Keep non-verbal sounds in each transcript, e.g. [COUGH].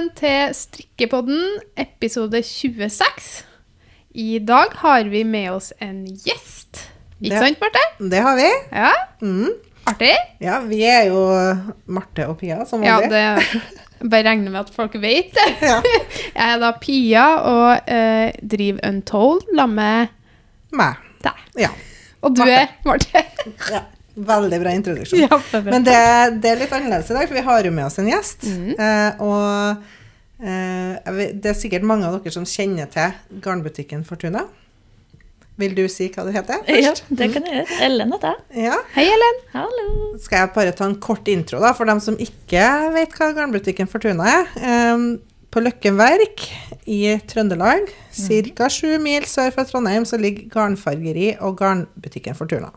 velkommen til Strikkepodden, episode 26. I dag har vi med oss en gjest. Ikke Det- sant, Marte? Det har vi. Ja, Mm. artig. Ja, vi er jo Marte og Pia, som Ja, det bare regner med at folk vet det. [LAUGHS] Ja. [LAUGHS] Jeg er da Pia og eh, driver Untold sammen med Meg. deg. Ja. Og du er Marte. ja. Veldig bra introduksjon. Ja, det bra. Men det, det er litt annerledes i dag, for vi har jo med oss en gjest. Mm. Eh, og eh, vet- det er sikkert mange av dere som kjenner til garnbutikken Fortuna. Vil du si hva du heter? Ja, det kan jeg gjøre. Ellen heter jeg. Ja. Hei, Ellen. Hallo. Skal jeg bare ta en kort intro, da, for dem som ikke vet hva garnbutikken Fortuna er. Um, på Løkken Verk i Trøndelag, ca. sju mil sør for Trondheim, så ligger Garnfargeri og garnbutikken Fortuna.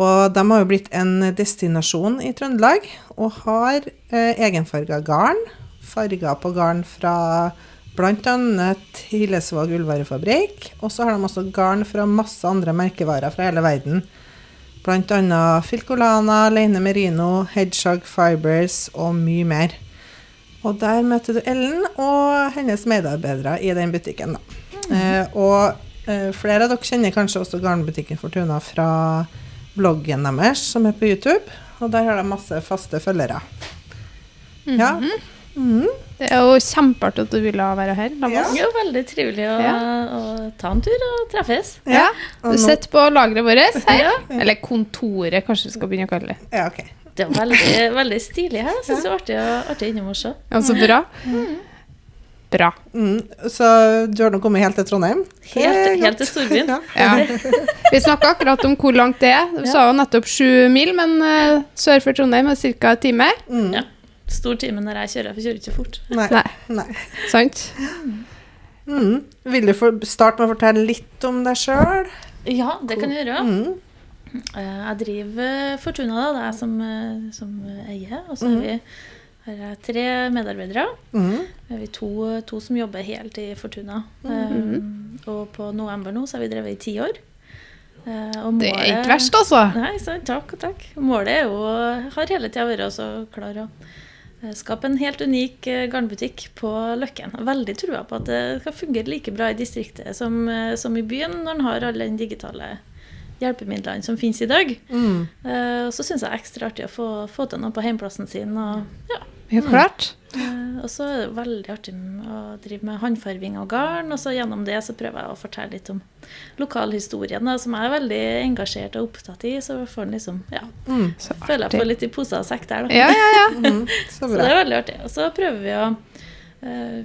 Og de har jo blitt en destinasjon i Trøndelag, og har eh, egenfarga garn. Farger på garn fra bl.a. Hillesvåg ullvarefabrikk. Og så har de også garn fra masse andre merkevarer fra hele verden. Annet Filcolana, Leine Merino, Hedgehog Fibers og mye mer. Og der møter du Ellen og hennes medarbeidere i den butikken. Da. Eh, og eh, flere av dere kjenner kanskje også garnbutikken Fortuna fra bloggen deres, som er på YouTube. Og der har de masse faste følgere. Ja. Mhm. Det er jo kjempeartig at du ville være her. Det Ja. er Jo, veldig trivelig å, Ja. å ta en tur og treffes. Ja. Og Du sitter på lageret vårt her. Ja. Eller kontoret, kanskje vi skal begynne å kalle det. Ja, okay. Det er veldig, veldig stilig her. Jeg syns det er artig, å- artig innom å se. Ja, så bra. Bra. Mm. Så du har nå kommet helt til Trondheim? Helt, helt til storbyen. [LAUGHS] Ja. Ja. Vi snakka akkurat om hvor langt det er. Du sa jo nettopp sju mil, men uh, sør for Trondheim er ca. en time. Mm. Ja. Stor time når jeg kjører, for jeg kjører ikke fort. Nei. Nei. Nei. Sant? Mm. Vil du starte med å fortelle litt om deg sjøl? Ja, det kan jeg gjøre. Mm. Eh, Jeg driver Fortuna, da. Det er jeg som, eh, som eier. Og så har vi her er tre medarbeidere. Mm. Vi er to, to som jobber helt i Fortuna. Eh, og på november nå så har vi drevet i ti år. Uh, og Det er ikke verst, altså. Nei, så, takk og takk. Målet er jo, har hele tida vært å klare å eh, skape en helt unik eh, garnbutikk på Løkken. Veldig trua på at det skal fungere like bra i distriktet som, eh, som i byen, når en har alle de digitale hjelpemidlene som finnes i dag. Mm. Eh, og så syns jeg det er ekstra artig å få, få til noe på hjemplassen sin. Og, ja. Ja, klart. Eh, og så er det veldig artig å drive med håndfarving av garn. Og så gjennom det så prøver jeg å fortelle litt om lokalhistorien, da, som jeg er veldig engasjert og opptatt i. Så får en liksom, ja, Mm. Så føler jeg får litt i pose og sekk der. Da. Ja, ja, ja. [LAUGHS] Mm. Så Så det er veldig artig. Og så prøver vi å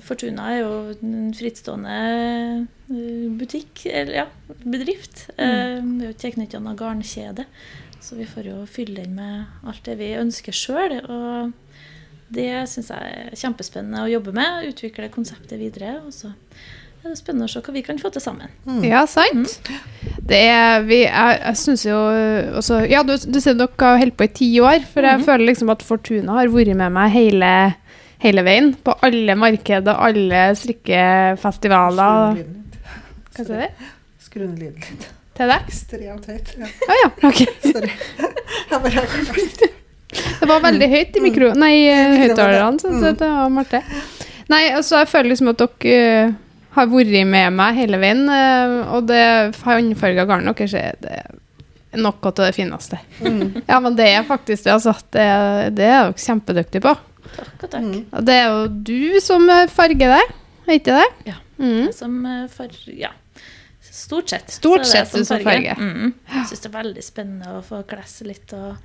Fortuna er jo en frittstående eh, butikk, eller ja, bedrift. Mm. vi er jo tilknyttet noen garnkjede, så vi får jo fylle den med alt det vi ønsker sjøl. Og det syns jeg er kjempespennende å jobbe med. Utvikle konseptet videre. Og så er det spennende å se hva vi kan få til sammen. Ja, sant. Det er vi Jeg, jeg syns jo også Ja, du, du sier dere har holdt på i ti år, for jeg føler liksom at Fortuna har vært med meg hele, hele veien. På alle markeder, alle strikkefestivaler. Hva sier du? Skru ned lyden litt. Til deg? Ekstremt høyt. Ja. Ah, ja, ok. [LAUGHS] Sorry. Jeg bare Det var veldig høyt i mikro... Nei, eh, høyttalerne, sånn sett, Det var Marte. Nei, altså, jeg føler liksom at dere eh, har vært med meg hele veien, eh, og det håndfarga garnet deres er det noe av det fineste. Mm. Ja, men det er faktisk det, altså. Det, det er dere kjempedyktige på. Takk og takk. Mm. Og det er jo du som eh, farger det, er ikke det? Ja. Mm. Som farger ja, stort sett. Stort er sett du som farger. Mm. Jeg syns det er veldig spennende å få klesse litt og,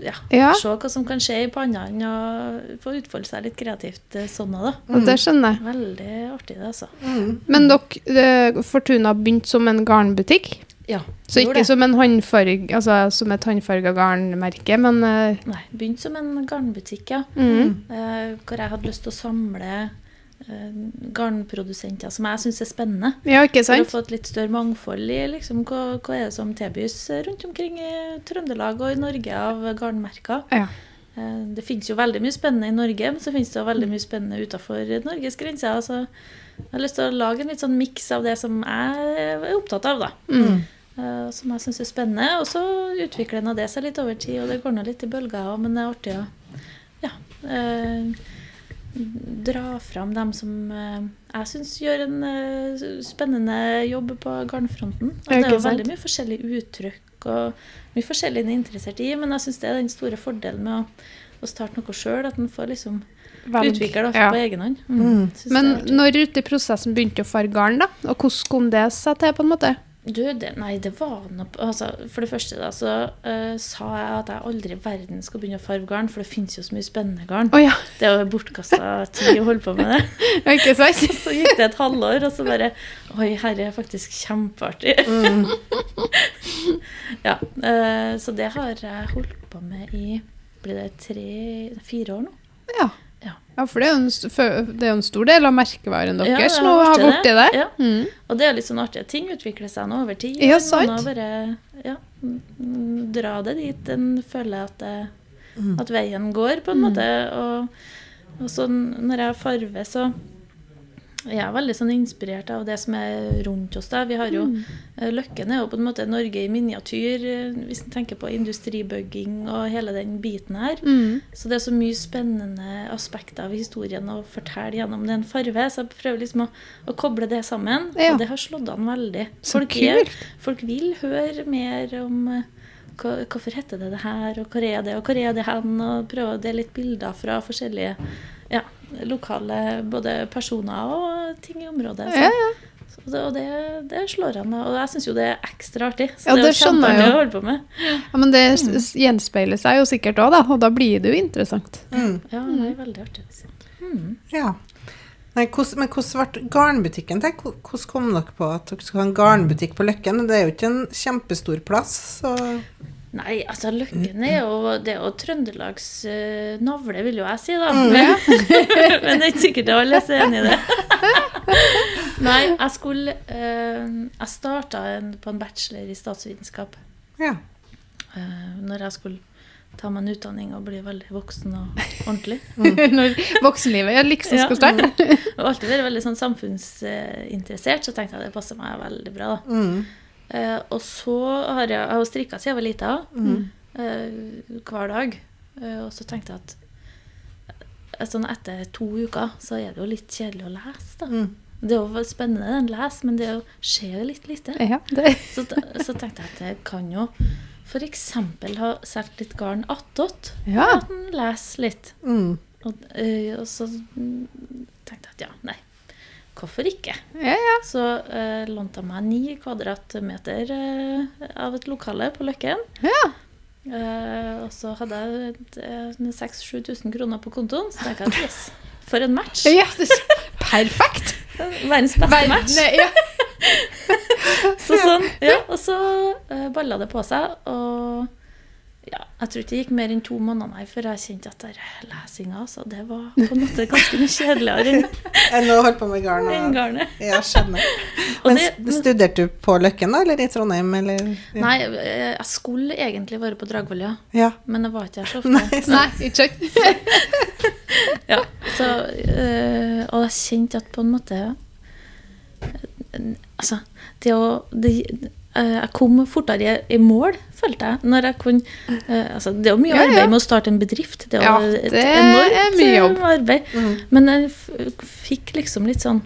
ja, Ja. se hva som kan skje i pannene og få utfolde seg litt kreativt eh, sånn òg, da. Mm. det skjønner jeg. Veldig artig, det, altså. Mm. Men dere, eh, Fortuna begynte som en garnbutikk? Ja, Så ikke som, en håndfarg, altså, som et håndfarga garnmerke, men uh... Nei, begynte som en garnbutikk, ja. mm. Uh, hvor jeg hadde lyst til å samle uh, garnprodusenter som jeg syns er spennende. Ja, ikke sant? For å få et litt større mangfold i liksom, hva, hva er det som tilbys rundt omkring i Trøndelag og i Norge av garnmerker. Ja. Uh, Det finnes jo veldig mye spennende i Norge, men så finnes det jo veldig mye spennende utenfor Norges grenser. Altså, jeg har lyst til å lage en litt sånn miks av det som jeg er opptatt av, da. Mm. Uh, Som jeg syns er spennende. Og så utvikler nå det seg litt over tid, og det går nå litt i bølger òg, men det er artig å ja, uh, dra fram dem som uh, jeg syns gjør en spennende jobb på garnfronten. Og det er jo veldig mye forskjellige uttrykk og mye forskjellig en er interessert i, men jeg syns det er den store fordelen med å, å starte noe sjøl, at en får liksom Velg. Utvikler det Ja. på egen hånd. Mm. Mm. Men det når ute i prosessen begynte å farge garn, da? Og hvordan kom det seg til, på en måte? Du, det, nei, det var noe altså, For det første da, så uh, sa jeg at jeg aldri i verden skal begynne å farge garn, for det finnes jo så mye spennende garn. Oh, ja, Det er jo bortkasta tid å holde på med det. [LAUGHS] ikke sant? [LAUGHS] Så gikk det et halvår, og så bare Oi, herre er faktisk kjempeartig. Mm. [LAUGHS] ja, Uh, så det har jeg holdt på med i Blir det tre, fire år nå? Ja. Ja. Ja, for det er en, det er en stor del av merkevaren deres ja, nå har å ha borti det. Ja. Mm. Og det er litt sånn artig. Ting utvikler seg nå over tid. Ja, sant. Man må bare ja, dra det dit en føler at, det, Mm. at veien går, på en Mm. måte. Og, og så når jeg farver, så jeg er veldig sånn inspirert av det som er rundt oss. da. Vi har jo, Mm. eh, Løkken er jo på en måte Norge i miniatyr, eh, hvis en tenker på industribygging og hele den biten her. Mm. Så det er så mye spennende aspekter av historien å fortelle gjennom den farve. Så jeg prøver liksom å, å koble det sammen, Ja. og det har slått an veldig. Folk, er, folk vil høre mer om eh, hvorfor heter det det her, og hvor er det, og hvor er det hen, og prøve å dele litt bilder fra forskjellige lokale både personer og ting i området. Så, Ja, ja. så det, og det, det slår an, og jeg syns jo det er ekstra artig. Så Ja, det det jeg kjempeartig jo. å holde på med. ja, men det s- gjenspeiler seg jo sikkert òg, da. Og da blir det jo interessant. Mm. Ja, det er veldig artig. Mm. Ja. Nei, hvordan, men hvordan ble garnbutikken til? Hvordan kom dere på at dere skulle ha en garnbutikk på Løkken? Det er jo ikke en kjempestor plass. Så Nei, altså Løkken er jo, det er jo Trøndelags uh, navle, vil jo jeg si, da. Mm, [LAUGHS] Men, det er ikke sikkert alle er så enig i det. [LAUGHS] Nei, jeg skulle uh, Jeg starta på en bachelor i statsvitenskap ja. Uh, når jeg skulle ta meg en utdanning og bli veldig voksen og ordentlig. [LAUGHS] Når voksenlivet ja, liksom Ja. skal starte. Og alltid vært veldig sånn samfunnsinteressert, så tenkte jeg det passer meg veldig bra. da. Mm. Eh, og så har jeg, jeg har strikka siden jeg var lita, Mm. eh, hver dag. Eh, og så tenkte jeg at sånn etter to uker så er det jo litt kjedelig å lese. da. Mm. Det er jo spennende å lese, men det er jo- skjer jo litt lite. Ja. [LAUGHS] Så, så tenkte jeg at jeg kan jo f.eks. ha solgt litt garn attåt. Ja. At en leser litt. Mm. Og, og så tenkte jeg at ja, nei. Hvorfor ikke? Ja, ja. Så eh, lånte jeg meg ni kvadratmeter eh, av et lokale på Løkken. Ja. Eh, og så hadde jeg et- eh, 6000-7000 kroner på kontoen. Så tenkte jeg yes, for en match. ja perfekt! [LAUGHS] Verdens beste match. Verden- ja. [LAUGHS] Så sånn, ja, og så uh, balla det på seg. Og ja, jeg tror ikke det gikk mer enn to måneder nei, før jeg kjente at der lesinga altså, det var på en måte ganske mye kjedeligere enn [LAUGHS] Enn å holde på med garn. enn Og, garnet. [LAUGHS] ja, skjønner. Men det- studerte du på Løkken, da? Eller i Trondheim? Eller? Ja. Nei, eh, jeg skulle egentlig være på Dragvoll, ja. Ja. Men det var ikke jeg så ofte. Nei, Nei, ikke sant? [LAUGHS] Ja, så, øh, og jeg kjente at på en måte øh, Altså, det å det, Jeg kom fortere i, mål, følte jeg. Når jeg kunne øh, altså, Det er jo mye Ja, ja. arbeid med å starte en bedrift. Det er Ja, et det er enormt øh, jobb. arbeid. Mm. Men jeg fikk liksom litt sånn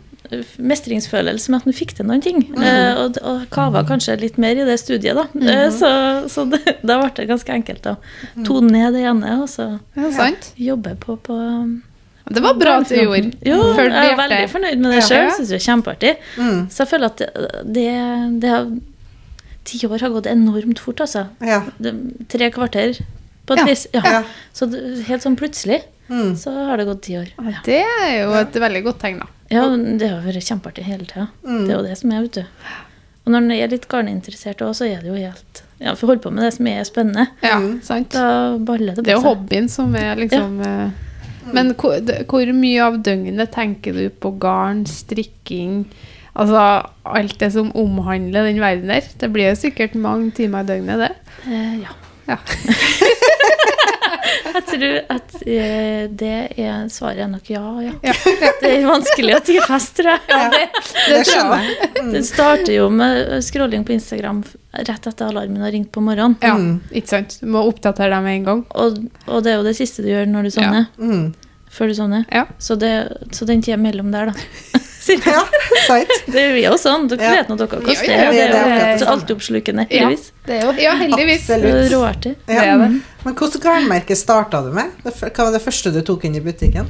mestringsfølelse med at man fikk til noen ting. Mm. Eh, og, og kava kanskje litt mer i det studiet, da. Eh, så så det, [LAUGHS] da ble det ganske enkelt å Mm. tone ned det ene, og så Ja, jobbe på, på Det var bra at du gjorde. Jo, jeg er veldig fornøyd med det sjøl. Syns det er kjempeartig. Mm. Så jeg føler at det, det, det har Ti år har gått enormt fort, altså. Ja. Tre kvarter på et Ja. vis. Ja. Ja. Så helt sånn plutselig Mm. så har det gått ti år. Ja, Det er jo et veldig godt tegn, da. Ja, det har vært kjempeartig hele tida. Mm. Det er jo det som er, vet du. Og når en er litt garninteressert òg, så er det jo helt Ja, for å holde på med det som er spennende, Ja, Mm. sant? da baller det på seg. Det er jo hobbyen som er liksom eh, Men hvor, hvor mye av døgnet tenker du på garn, strikking Altså alt det som omhandler den verden der? Det blir jo sikkert mange timer i døgnet, det. Eh, ja. Ja. [LAUGHS] Jeg tror at eh, det er svaret er nok ja, ja. Ja. [LAUGHS] Det er vanskelig å tidfeste, tror jeg. Ja, det, [LAUGHS] det, skjønner jeg. Mm. Det starter jo med scrolling på Instagram rett etter alarmen har ringt på morgenen. Ja, Mm. ikke sant? Du må oppdatere deg med en gang. Og, og det er jo det siste du gjør når du sovner. Mm. før du sovner. Ja. Så, det, så den tida mellom der, da. Ja, sant. [LAUGHS] Det er jo sånn. Dere Ja. vet nå dere koster. Ja, ja, det, det er er det jo samme. altoppslukende, Ja. heldigvis. Det er jo Ja, heldigvis. Absolutt. Råartig. Det er det. Men hvilket garnmerke starta du med? Hva var det første du tok inn i butikken?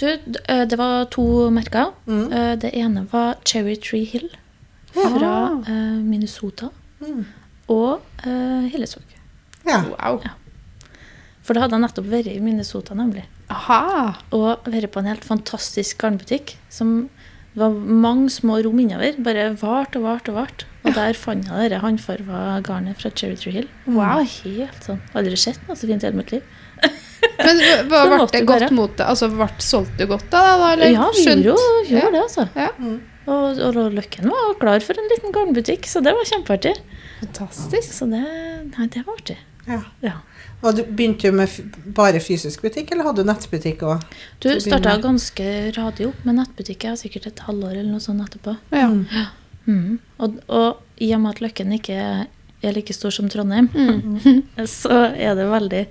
Du, eh, det var to merker. Mm. Eh, Det ene var Cherry Tree Hill fra ja. Minnesota. Mm. Og Hillesvåg. Ja. Wow. For da hadde jeg nettopp vært i Minnesota, nemlig. Aha. Og vært på en helt fantastisk garnbutikk. Som det var mange små rom innover. Bare vart og vart og vart. Og der fant jeg det håndfarga garnet fra Cherry Tree Hill. Wow. Helt sånn. Aldri sett noe så fint i hele mitt liv. [LAUGHS] Men hva- ble det godt bare. mot det? Altså, ble solgt du godt da? da eller? Ja, vi gjorde, jo- gjorde Ja. det, altså. Ja. Mm. Og, og Løkken var klar for en liten garnbutikk, så det var kjempeartig. Fantastisk. Så det, nei, det var artig. ja. Ja. Og du begynte jo med f bare fysisk butikk, eller hadde du nettbutikk òg? Du starta ganske radig opp med nettbutikk. Jeg har sikkert et halvår eller noe sånt etterpå. Ja. Mm. Mhm. Og, og i og med at Løkken ikke er like stor som Trondheim, Mm. [LAUGHS] så er det veldig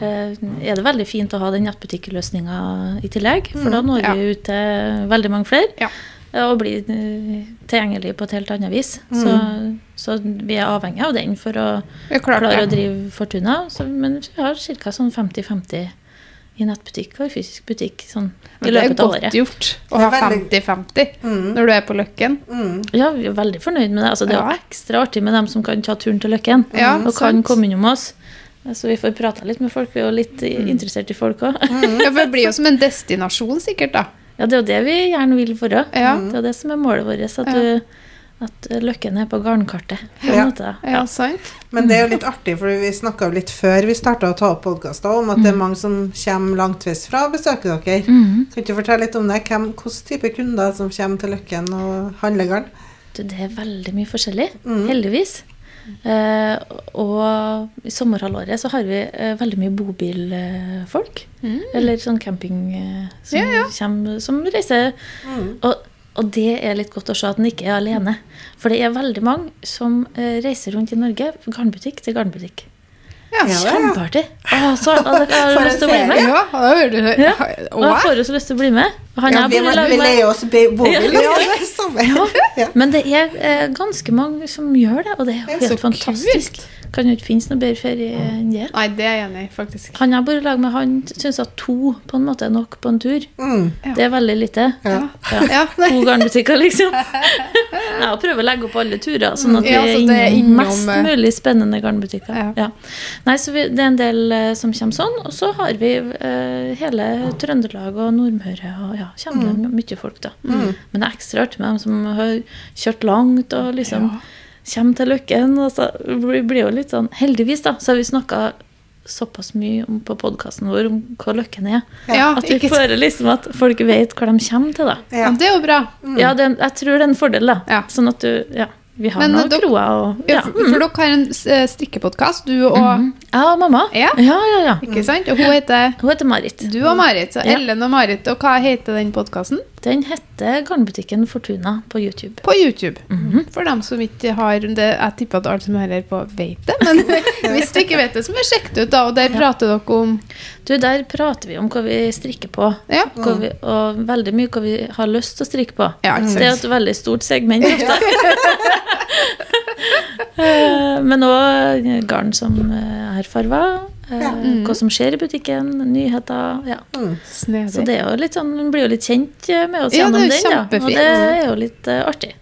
eh, er det veldig fint å ha den nettbutikkløsninga i tillegg. For da når Ja. vi ut til veldig mange flere. Ja. Og blir eh, tilgjengelig på et helt annet vis. Så, så vi er avhengig av den for å klart klare å drive Fortuna. Så, men vi har ca. sånn 50-50 i nettbutikk og i fysisk butikk sånn, i året det er godt gjort å ha er 50-50 Mm. når du er på Løkken. Mm. Ja, vi er veldig fornøyd med det. Altså, det er Ja. ekstra artig med dem som kan ta turen til Løkken. Ja, og kan sant. komme innom oss. Så vi får prata litt med folk. Vi er jo litt Mm. interessert i folk òg. Ja, for det blir jo som en destinasjon, sikkert, da. Ja, det er jo det vi gjerne vil være. Ja. Det er jo det som er målet vårt. At, Ja. du, at Løkken er på garnkartet. På Ja. måte. Ja, sant? Men det er jo litt artig, for vi snakka litt før vi starta å ta opp podkaster, om at det er mange som kommer langtveis fra besøker dere. Mm. Kan du fortelle litt om det? Hvem, hvilken type kunder som kommer til Løkken og handler garn? Det er veldig mye forskjellig, Mm. heldigvis. Eh, og i sommerhalvåret så har vi eh, veldig mye bobilfolk. Mm. Eller sånn camping eh, som, Ja, ja. Kommer, som reiser. Mm. Og, og det er litt godt å se at en ikke er alene. For det er veldig mange som reiser rundt i Norge, garnbutikk til garnbutikk. Ja. Ja, det er- Kjempeartig! Å, så dere For lyst til å bli med? Ja, da du Ja. Og jeg får jo så lyst til å bli med. Han Ja, vi, vi, bor i må- vi leier oss. Men det er eh, ganske mange som gjør det, og det er er helt fantastisk. fantastisk. Kan jo ikke finnes noe bedre ferie enn det. Nei, det er jeg enig i, faktisk. Han jeg bor i lag med, han syns at to på en måte er nok på en tur. Mm. Ja. Det er veldig lite. Ja. Ja. Ja, To garnbutikker, liksom. [LAUGHS] Jeg prøver å legge opp alle turer, sånn at vi Ja, er så det er innom innom, mest eh, mulig spennende garnbutikker. Ja. Ja. Nei, så vi, Det er en del eh, som kommer sånn. Og så har vi eh, hele Trøndelag og Nordmøre, og ja, kommer det mye folk, da. Mm. Men det er ekstra artig med dem som har kjørt langt og liksom Ja. kommer til Løkken. Og så blir jo litt sånn Heldigvis, da, så har vi snakka såpass mye om, på podkasten vår om hva Løkken er. Ja, At vi ikke føler liksom at folk vet hva de kommer til, da. Ja, det er jo bra. Ja, det, jeg tror det er en fordel, da. Ja. Sånn at du Ja, vi har Men, noen dere- kroer og Ja, for, for dere har en eh, strikkepodkast, du og Mhm. ja mamma. Ja. ja, ja. ja. Ikke sant? Og hun heter Hun heter Marit. du og Marit. Så. Ellen og Marit. Og hva heter den podkasten? Den heter Garnbutikken Fortuna på YouTube. På YouTube. Mhm. For dem som ikke har det Jeg tipper at alle som hører på, vet det. Men [LAUGHS] hvis du ikke vet det, så må du sjekke det ut. da Og der Ja. prater dere om Du, Der prater vi om hva vi strikker på. Ja. Vi, og veldig mye hva vi har lyst til å strikke på. Ja, Det er et veldig stort segment [LAUGHS] ofte. [LAUGHS] Eh, Men òg garn som eh, er farva. Eh, Ja. Mm. Hva som skjer i butikken, nyheter. ja. Mm. Så det er jo litt sånn, Man blir jo litt kjent eh, med oss Ja, gjennom den. Ja. Og det er jo litt uh, artig.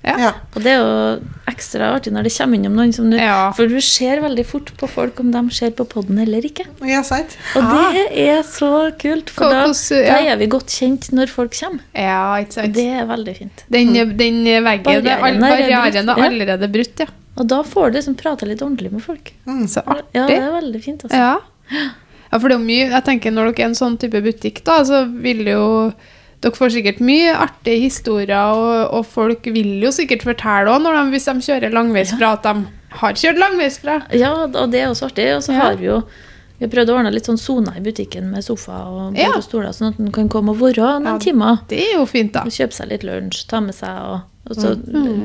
Og det er jo ekstra artig når det kommer innom noen som du Ja. For du ser veldig fort på folk om de ser på poden eller ikke. ja, sant. Og Ah. det er så kult, for da, da er vi godt kjent når folk kommer. Ja, ikke Og sant. det er veldig fint. Den, den veggen Barrieren er all- er er allerede brutt, ja. Og da får du liksom prate litt ordentlig med folk. Mm. Så artig. Ja, det er veldig fint. altså. Ja. Ja, for det er jo mye Jeg tenker når dere er en sånn type butikk, da, så vil jo dere får sikkert mye artige historier, og, og folk vil jo sikkert fortelle òg, hvis de kjører langveisfra, at de har kjørt langveisfra. Ja, og det er også artig. Og så Ja. har vi jo vi har prøvd å ordne litt sånn soner i butikken med sofa og bord Ja. og stoler, sånn at en kan komme og være noen Ja. timer. Det er jo fint, da. Og kjøpe seg litt lunsj, ta med seg og, Og så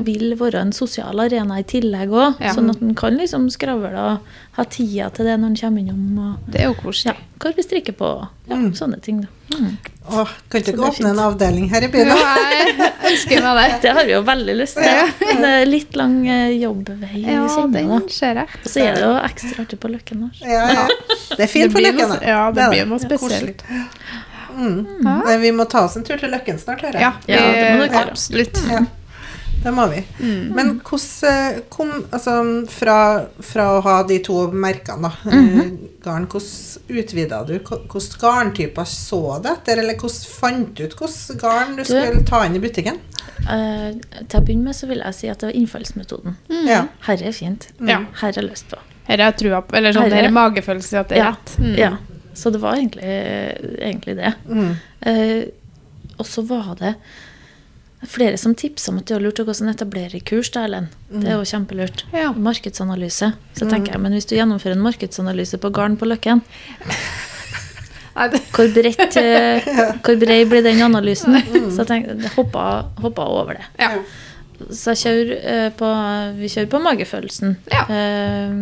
vil være en sosial arena i tillegg òg, Ja. sånn at en kan liksom skravle og ha tida til det når en kommer innom. Og, Det er jo ja, koselig. hva vi strikker på, ja, sånne ting. da. Mm. Åh, kan ikke åpne en avdeling her i Ja, byen? jeg ønsker meg det. [LAUGHS] Det har vi jo veldig lyst til. Men det er litt lang eh, jobbvei, Ja, den ser jeg. Og så er det jo ekstra artig på Løkken. Ja, ja. Det er fint på Løkken. Ja, det det blir noe spesielt. Mm. Ja. Vi må ta oss en tur til Løkken snart, hører jeg. Ja, Ja, det må dere gjøre. absolutt. Ja, det må vi. Mm. Men hvordan kom Altså fra, fra å ha de to merkene, da, mm -hmm. garn, hvordan utvida du? Hvilke garntyper så du etter, eller hvordan fant du ut hvilke garn du Du- skulle ta inn i butikken? Uh, til å begynne med så vil jeg si at det var innfallsmetoden. Ja. Herre er fint. Ja. Herre har lyst på. Her er trua på Eller sånn, Her er- her er magefølelse at det er Ja. rett. Mm. Ja. Så det var egentlig, egentlig det. Mm. Uh, og så var det flere som tipsa om at det var lurt å gå sånn etablererkurs. da, Ellen. Det er jo kjempelurt. Ja. Markedsanalyse. Så tenker jeg, men hvis du gjennomfører en markedsanalyse på garn på Løkken, [LAUGHS] hvor, bredt, [LAUGHS] eh, hvor bred blir den analysen? Så jeg tenkte, jeg hoppa, hoppa over det. ja. Så kjører eh, på, vi kjører på magefølelsen. Ja. Eh,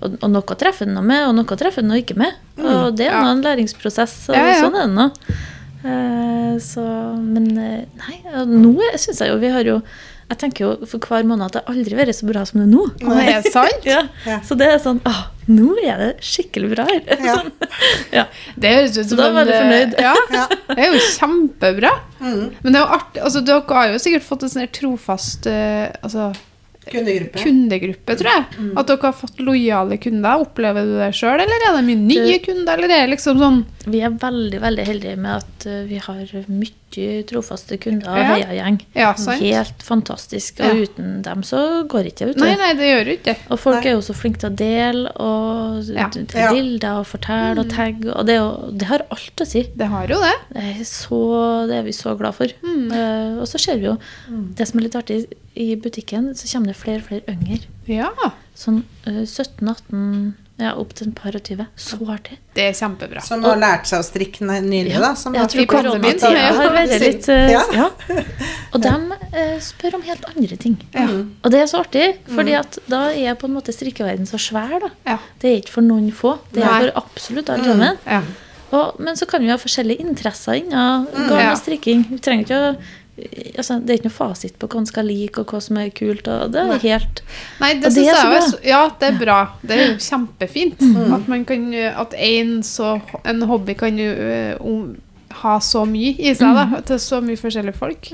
og, og noe treffer den med, og noe treffer den ikke med. Og det er nå en læringsprosess, og Ja, ja. sånn er det nå. Eh, så, men eh, nei, nå syns jeg jo vi har jo Jeg tenker jo for hver måned at det har aldri vært så bra som det er nå. Nei, er det sant? [LAUGHS] Ja. Ja. Så det er sånn Å, nå er det skikkelig bra her. Ja. [LAUGHS] Sånn. ja. Det høres ut Så som da var du fornøyd. Ja, [LAUGHS] Ja. det er jo kjempebra. Mm. Men det er jo artig altså, Dere har jo sikkert fått en sånn trofast uh, altså, Kundegruppe. kundegruppe, tror jeg. At dere har fått lojale kunder. Opplever du det sjøl, eller er det mye nye kunder? Eller er det liksom sånn Vi er veldig veldig heldige med at eh, vi har mye trofaste kunder og Ja. heiagjeng. Ja. Helt fantastisk. Og Ja. uten dem så går ikke det. ut. Nei, nei, det gjør ikke det. Og folk Nei. er jo så flinke til å dele og Ja. Til bilder og fortelle og tagge. Og det, er jo, det har alt å si. Det har jo det. Det er, så, det er vi så glad for. Eh, og så ser vi jo det som er litt artig i butikken, så kommer det flere og flere yngre. Ja. Sånn uh, 17-18, ja, opp til et par og 20. Så artig. Det er kjempebra. Som har lært seg å strikke nylig, nylig, da. Som jeg tror ja. har vært litt eh, Ja. ja. [LAUGHS] Og de uh, spør om helt andre ting. Ja. Og det er så artig, fordi at da er på en måte strikkeverden så svær. da. Ja. Det er ikke for noen få, det er Nei. for absolutt alle sammen. ja. Og, men så kan vi ha forskjellige interesser innen garn Ja. og strikking. Vi trenger ikke å altså, Det er ikke noe fasit på hva man skal like, og hva som er kult. og Det er helt Nei, det det syns er jeg så Ja, det er bra. Det er jo [LAUGHS] kjempefint. At man kan At en, så, en hobby kan jo um, ha så mye i seg, da. Til så mye forskjellige folk.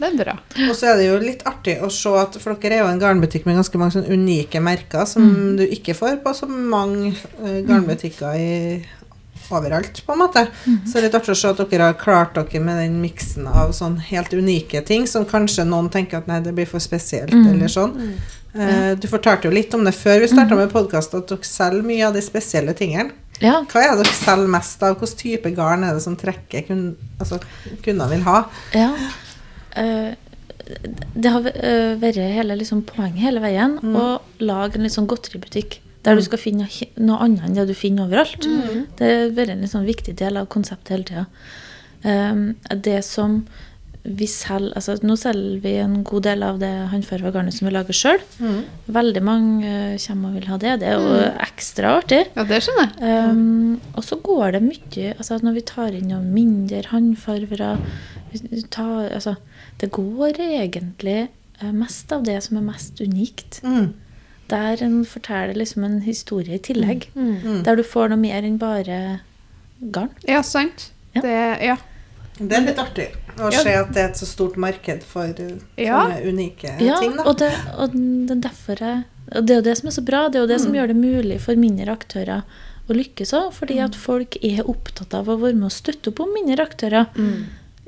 Det er bra. Og så er det jo litt artig å se at For dere er jo en garnbutikk med ganske mange sånne unike merker som Mm. du ikke får på så mange eh, garnbutikker i overalt, på en måte. Mm. Så det er litt artig å se at dere har klart dere med den miksen av sånn helt unike ting som kanskje noen tenker at nei, det blir for spesielt, Mm. eller sånn. Eh, du fortalte jo litt om det før vi starta med podkast, at dere selger mye av de spesielle tingene. Ja. Hva er det dere selger mest av? Hvilken type garn er det som trekker kun, altså, kunder vil ha? ja. Uh, det har eh, vært hele liksom, poenget hele veien å lage en litt sånn godteributikk. Der du skal finne noe annet enn det du finner overalt. Det har vært en sånn viktig del av konseptet hele tida. Um, det som vi selger altså Nå selger vi en god del av det håndfarga garnet som vi lager sjøl. Veldig mange uh, kommer og vil ha det. Det er jo ekstra artig. Ja, det skjønner jeg. Um, og så går det mye altså Når vi tar inn noen mindre håndfarvere altså, Det går egentlig eh, mest av det som er mest unikt. Mm. Der en forteller liksom en historie i tillegg. Mm. Der du får noe mer enn bare garn. Ja, sant. Ja. Det, ja. Det er litt artig å Ja. se at det er et så stort marked for Ja. sånne unike ting. Da. og det, og det er derfor jeg Og det er jo det som er så bra. Det er jo det Mm. som gjør det mulig for mindre aktører å lykkes òg. Fordi Mm. at folk er opptatt av å være med og støtte opp om mindre aktører.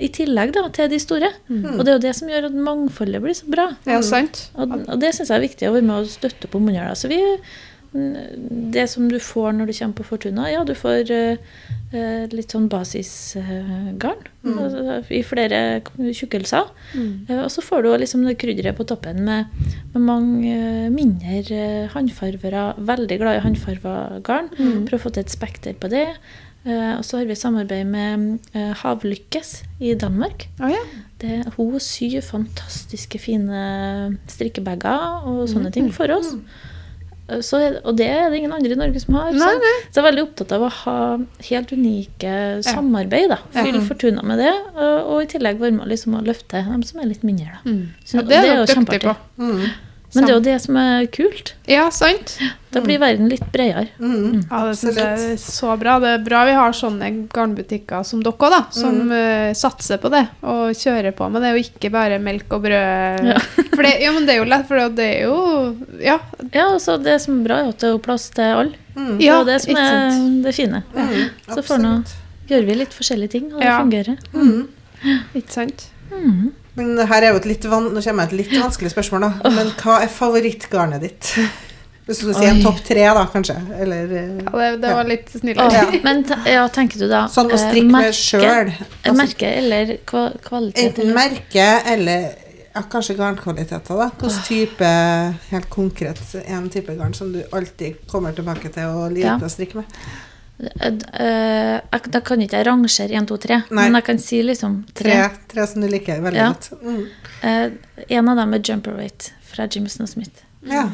I tillegg da, til de store. Mm. Og det er jo det som gjør at mangfoldet blir så bra. ja, sant. Og, og det syns jeg er viktig å være med og støtte på under. Så vi, det som du får når du kommer på Fortuna, ja, du får eh, eh, litt sånn basisgarn altså, i flere tjukkelser. Eh, og så får du liksom det krydderet på toppen med, med mange mindre uh, håndfarvere. Veldig glad i håndfarva garn. Prøve å få til et spekter på det. Eh, og så har vi samarbeid med eh, Havlykkes i Danmark. Oh, ja. det, hun syr fantastiske fine strikkebager og sånne Mm. ting for oss. Så, er- og det er det ingen andre i Norge som har. Nei, så, nei. så jeg er veldig opptatt av å ha helt unike samarbeid. da. Ja. Fylle Fortuna med det, og, og i tillegg være med liksom, å løfte dem som er litt mindre. da. Så, Ja, det er dere dyktige på. Mm. Men det er jo det som er kult. Ja, sant? Da blir verden litt bredere. Mm. Ja, det synes jeg er så bra. Det er bra vi har sånne garnbutikker som dere òg, da. Som eh, satser på det og kjører på med det, og ikke bare melk og brød. Ja. [LAUGHS] For det, ja, men det er jo lett, for det er jo Ja. Ja, altså Det som er bra, er at det er jo plass til alle. Mm. Det er jo det som er det fine. Mm. Så får nå gjør vi litt forskjellige ting, og det Ja. fungerer. Mm. Ikke sant? Mm. Men her er jo et litt van Nå kommer jeg et litt vanskelig spørsmål, da. Men hva er favorittgarnet ditt? [LAUGHS] Hvis du skal si en topp tre, da, kanskje? Eller eh, Ja, det, det var litt snillere. Men ja, tenker du da Sånn å eh, strikke med selv sjøl. Altså, Merke eller kva, kvalitet? enten merke eller ja, kanskje garnkvaliteter, da. Hvilken type, helt konkret, en type garn som du alltid kommer tilbake til og liker Ja. å strikke med? Eh, Da kan ikke jeg rangere 1, 2, 3, Nei. men jeg kan si liksom Tre, tre. tre som du liker veldig Ja. godt. Mm. Eh, en av dem er Jumper Weight fra Jimson Smith. Ja.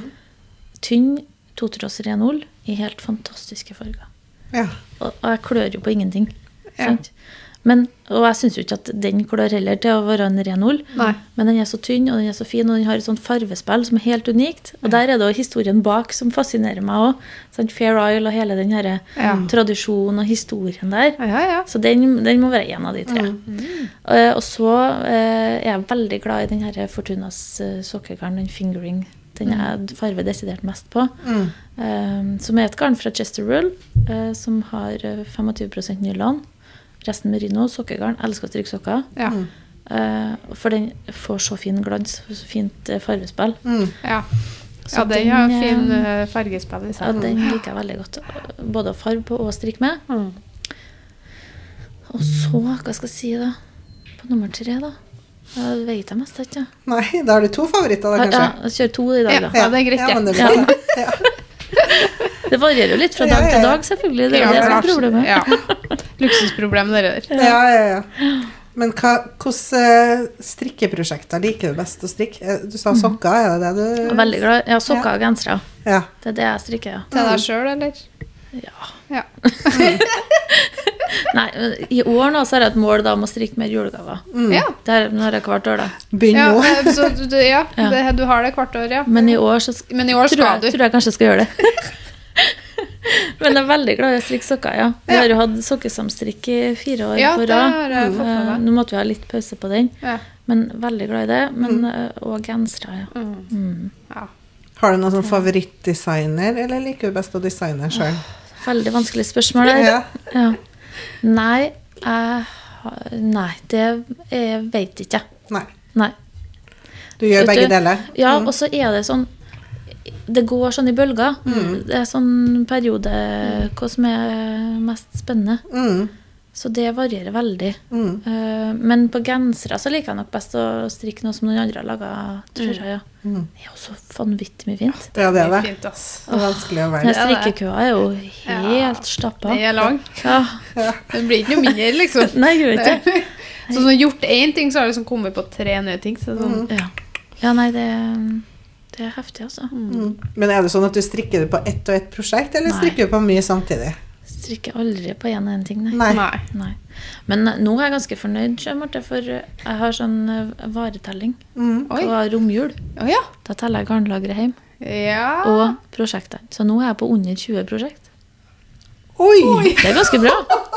Tynn totråds renol i helt fantastiske farger. ja. Og, og jeg klør jo på ingenting. Ja. Sant? Men, og jeg syns jo ikke at den klør heller til å være en renol. ull. Men den er så tynn, og den er så fin, og den har et sånt farvespill som er helt unikt. Og der er det også historien bak som fascinerer meg òg. Fair Isle og hele den her Ja. tradisjonen og historien der. Ja, ja, ja. Så den, den må være en av de tre. Mm. Eh, og så eh, er jeg veldig glad i den her Fortunas uh, sokkegarn, den fingering. Den jeg farver desidert mest på. Mm. Um, som er et garn fra Chester Rule, eh, som har eh, 25 nylon. Resten merino, sokkegarn. Elsker å strikke sokker. Ja. Eh, for den får så fin glans, så fint fargespill. Mm. ja. Så ja den har fin eh, uh, fargespill i Ja, den liker jeg veldig godt. Både å farge på og strikke med. Mm. Og så, hva skal jeg si da? På nummer tre, da? Jeg vet jeg mest ikke. Nei, da har du to favoritter, da, Ja, kanskje? jeg kjører to i dag, da. Ja, det er greit, Ja, det. [LAUGHS] det er. Ja. Varierer jo litt fra Ja, dag ja, til dag, selvfølgelig. Det er Ja, det som er problemet. Ja. Luksusproblem, dere der. Ja, ja, ja. Men hva, hvilke eh, strikkeprosjekter liker du best å strikke? Eh, Du sa sokker, er det det du Jeg er veldig glad. Ja, sokker og gensere. Ja. Det er det jeg strikker, ja. Til deg sjøl, eller? ja. Ja. [LAUGHS] Nei, men i år nå så har jeg et mål da om å strikke mer julegaver. Mm. Ja. Det har nå har jeg hvert år, da. Begynn Ja, nå. eh, så du, ja, [LAUGHS] Ja. Det, du har det hvert år, ja. Men i år så Men i år tror, jeg, du. tror jeg kanskje jeg skal gjøre det. [LAUGHS] [LAUGHS] Men jeg er veldig glad i å strikke sokker, ja. Vi Ja. har jo hatt sokkesamstrikk i fire år Ja, på rad. Eh. Nå måtte vi ha litt pause på den, Ja. men veldig glad i det. Men, òg Og gensere, ja. Mm. Mm. ja. Har du noen sånn favorittdesigner, eller liker du best å designe sjøl? Veldig vanskelig spørsmål der. Ja. Ja. Nei, jeg Nei, det jeg vet ikke jeg. Nei. Nei. Du gjør begge deler? Ja, Mm. og så er det sånn Det går sånn i bølger. Mm. Det er sånn periode hva som er mest spennende. Mm. Så det varierer veldig. Mm. Eh, men på gensere så liker jeg nok best å strikke noe som noen andre har laga, tror jeg. ja. Mm. Det er jo så vanvittig mye fint. Det er det, det. Fint, ass. Det er vanskelig å være. strikkekøa er jo helt stappa. Den er lang. Ja. Den blir ikke noe mindre, liksom. [LAUGHS] Nei, jeg vet ikke. Så når du har gjort én ting, så har du liksom kommet på tre nye ting. Så sånn, Ja. ja, nei, det, det er heftig, altså. Mm. Men er det sånn at du strikker det på ett og ett prosjekt, eller Nei. strikker du på mye samtidig? Strikker aldri på én og én ting, nei. Nei. Nei. Nei. Men eh, nå er jeg ganske fornøyd, Marte, for eh, jeg har sånn eh, varetelling Mm. På romjul. Oh, ja. Da teller jeg garnlageret hjem, Ja. og prosjektene. Så nå er jeg på under 20 prosjekt. Oi! Det er ganske bra. [LAUGHS]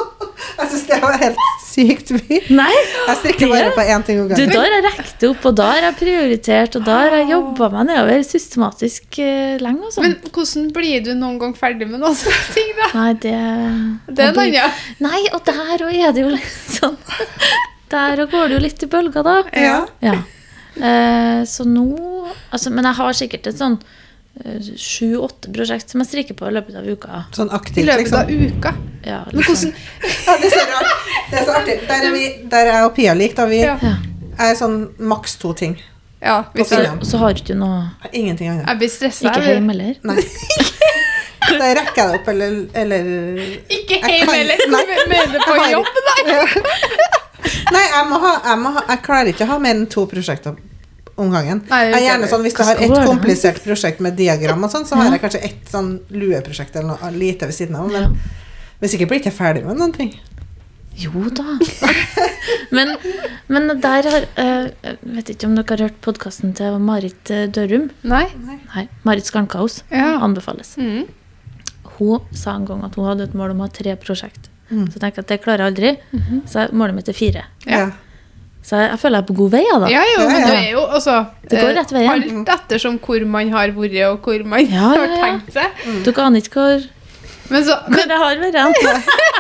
Jeg syns det var helt sykt mye. Nei! Jeg strikker bare på én ting om Du, da har jeg rekt opp, og da har jeg prioritert, og da har jeg jobba meg nedover systematisk uh, lenge. Altså. Men hvordan blir du noen gang ferdig med noen sånne ting, da? Nei, det Det er en annen. Ja. Nei, og der òg er det jo litt sånn Der òg går det jo litt i bølger, da. Ja. Ja. Uh, så nå altså, Men jeg har sikkert et sånn sju-åtte prosjekt som jeg strikker på i løpet av uka. Sånn I løpet av liksom. uka. Ja, Men hvordan [LAUGHS] Ja, det er så rart. Det er så artig. Der er, vi, der er jeg og Pia lik, da. Vi Ja. Er sånn maks to ting. Ja, hvis Så, så har du ikke noe Ingenting annet. jeg blir stressa. Ikke hjemme heller? Nei. Da rekker jeg det opp, eller, eller Ikke hjemme heller. Mener på jobb? Nei. [LAUGHS] Nei, jeg, må ha, jeg, må ha, jeg klarer ikke å ha mer enn to prosjekter om gangen. Nei, Jeg er gjerne sånn, Hvis jeg har et komplisert prosjekt med diagram, og sånn, så har jeg kanskje et sånn lueprosjekt eller noe lite ved siden av. Men hvis ikke blir jeg ikke ferdig med noen ting. Jo da. [LAUGHS] men, men der har eh, Jeg vet ikke om dere har hørt podkasten til Marit eh, Dørum? Nei? Nei. Marit Skarnkaos. Ja. Anbefales. Mm. Hun sa en gang at hun hadde et mål om å ha tre prosjekt. Mm. Så jeg tenker at det klarer jeg aldri. Så målet mitt er fire. Ja. Så jeg, jeg føler jeg er på god vei. Da. Ja, jo, men du det er jo også Det går eh, rett veien. Alt ettersom hvor man har vært, og hvor man Ja, har ja. tenkt seg. Dere aner ikke hvor, Men så hvor jeg har vært.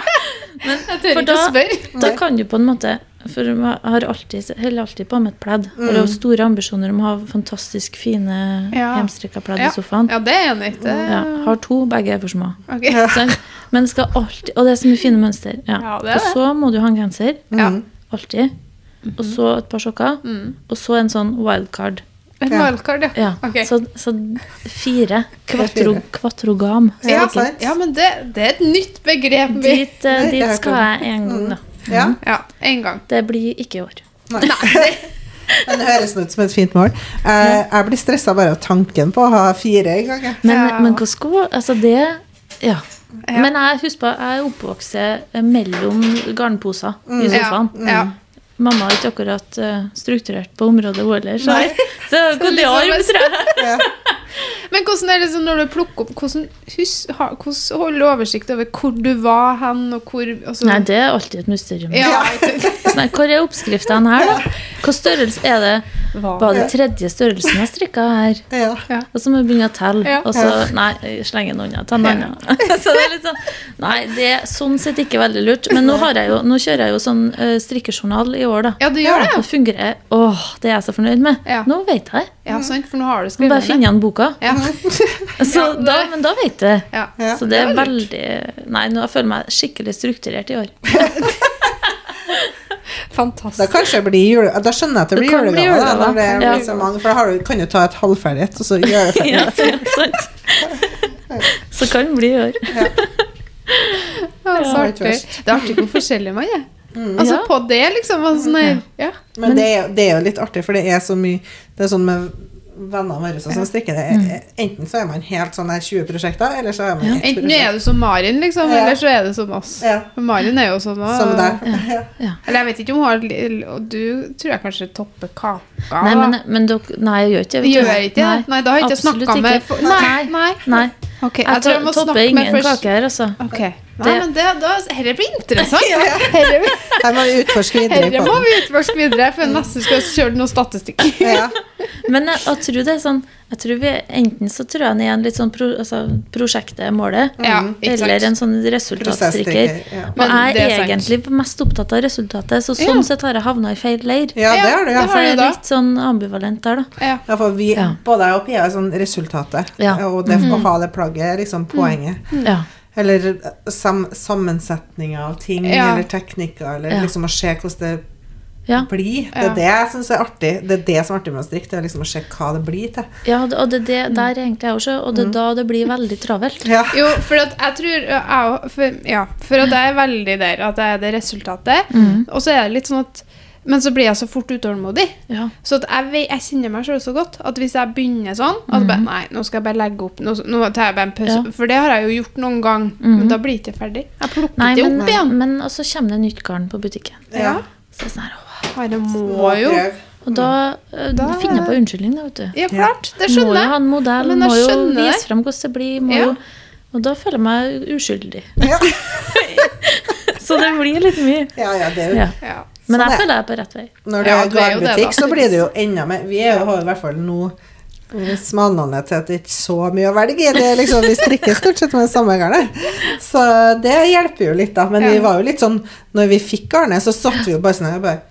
[LAUGHS] men, Jeg tør For ikke da- å spørre. Da kan du på en måte For jeg har alltid, heller alltid på med et pledd. Og har store ambisjoner om å ha fantastisk fine Ja. hjemstrikka pledd Ja. i sofaen. Ja, det er jeg nødt til. Ja, har to, begge er for små. Okay. Så, [LAUGHS] Men skal alltid, og det er så mye fine mønster. Ja. Ja, det er og så må du ha en genser. Ja. Alltid. Og så et par sokker. Mm. Og så en sånn wildcard. Et Ja. wildcard, ja. Ja. Okay. Så, så fire. Quattro, fire. Ja, Ja, sant. ja, men det, det er et nytt begrep. Dit, har dit skal jeg en gang, da. Ja. Ja, en gang. Det blir ikke i år. Nei. [LAUGHS] Men det høres ut som et fint mål. Eh, jeg blir stressa bare av tanken på å ha fire i gang. jeg. Men, Ja. men hva skal Altså, det Ja. Ja. Men jeg husker jeg er oppvokst eh, mellom garnposer i sofaen. Ja, ja. Mamma er ikke akkurat eh, strukturert på området hun heller, så, så, så går det liksom- arm, tror jeg. Ja. [LAUGHS] Men hvordan er det sånn når du plukker opp Hvordan, hus, ha, hvordan holder du oversikt over hvor du var hen, og hvor altså, Nei, det er alltid et mysterium. ja, [LAUGHS] Sånn, hvor er oppskriftene her, da? Hva størrelse er det? Var det tredje størrelsen jeg strikka her? Ja. Og så må vi begynne å telle. Ja. Og så Nei, slenge den unna. Ta annen. [LAUGHS] så det er litt sånn Nei, det er sånn sett ikke veldig lurt. Men nå, har jeg jo, nå kjører jeg jo sånn uh, strikkejournal i år, da. ja, du gjør det, Det fungerer. Åh, det er jeg så fornøyd med. Ja. Nå vet jeg. ja. ja sant, for nå har du skrevet bare finne igjen boka. Ja. [LAUGHS] Så Ja, da, men da vet du. Ja. Ja. Så det er veldig Nei, nå føler jeg meg skikkelig strukturert i år. [LAUGHS] Da Fantastisk. kanskje det blir jule... Da skjønner jeg at det blir julegave. bli julegave. da. Når det Ja. blir så mange, for da har du, kan du ta et halvferdig et, og så gjøre det ferdig. [LAUGHS] Ja, ja. Så kan det bli i år. Ja, så artig. Det er artig hvor forskjellig man er. Altså Ja. på det, liksom. Altså, sånn ja. Men det er, det er jo litt artig, for det er så mye Det er sånn med vennene våre som strikker det. Enten så er man helt sånn her 20 prosjekter, eller så er man ett Enten er du som Marin, liksom, Ja. eller så er du som oss. Ja. For Marin er jo sånn og- Som deg. [LAUGHS] Ja. Ja. Eller jeg vet ikke om hun har Og du tror jeg kanskje topper kaka. Nei, men, men du, Nei, jeg gjør ikke det. Gjør jeg ikke det? Nei, da har jeg ikke snakka med Nei. nei. Nei. Okay, Jeg, jeg tror jeg må snakke med ingen kake her, altså. Ok. Nei, Det- men det, da, herre blir interessant. [LAUGHS] Herre, Her må vi utforske videre herre må vi utforske videre, for neste skal vi kjøre noen statistikk. [LAUGHS] Ja. Men jeg, jeg tror det er sånn jeg tror vi, Enten så tror jeg han er en litt sånn pro, altså, prosjektet er målet, Ja, eller en sånn resultatstrikker. Ja. Og jeg det er er sant. egentlig mest opptatt av resultatet, så Ja. sånn sett har jeg havna i feil leir. ja, det er det. ja. Så jeg er litt sånn ambivalent der, da. Ja. Ja, for vi, Ja. både jeg og Pia er sånn resultatet. Ja. Og det å ha det plagget er liksom poenget. Ja. Eller sam, sammensetninger av ting, Ja. eller teknikker, eller Ja. liksom å se hvordan det Ja. blir. Det Ja. er det jeg syns er artig. Det er det som er artig med å strikke, det er liksom å se hva det blir til. ja, og det, det der er egentlig jeg også, og det er da det blir veldig travelt. Ja. Jo, for at jeg tror jeg, for, Ja, for at jeg er veldig der at jeg er det resultatet. Mm. Og så er det litt sånn at Men så blir jeg så fort utålmodig. Ja. Så at jeg, jeg kjenner meg selv så godt at hvis jeg begynner sånn at bare, Nei, nå skal jeg bare legge opp Nå, nå tar jeg bare en pause. Mhm. Ja. For det har jeg jo gjort noen gang. Mm. Men da blir det ikke ferdig. Jeg plukker Nei, men, opp igjen. men og så kommer det nytt garn på butikken. Ja. Så det sånn her, åh. det må jo. Og da, eh, Da- finner jeg på unnskyldning, da, vet du. Ja, klart. Det skjønner jeg. Må jo ha en modell, må jo vise frem hvordan det blir. Må Ja. jo, og da føler jeg meg uskyldig. Ja. [LAUGHS] Så det blir litt mye. ja, ja, det er jo Ja. Ja. Men Sånn jeg er- føler jeg er på rett vei. Når det Ja, er er det, så blir det jo enda mer Vi er jo, har jo i hvert fall nå smalnende til at det ikke er så mye å velge i. Det liksom, vi strikker stort sett med samme garnet. Så det hjelper jo litt, da. Men vi var jo litt sånn Når vi fikk garnet, så satt vi jo bare sånn bare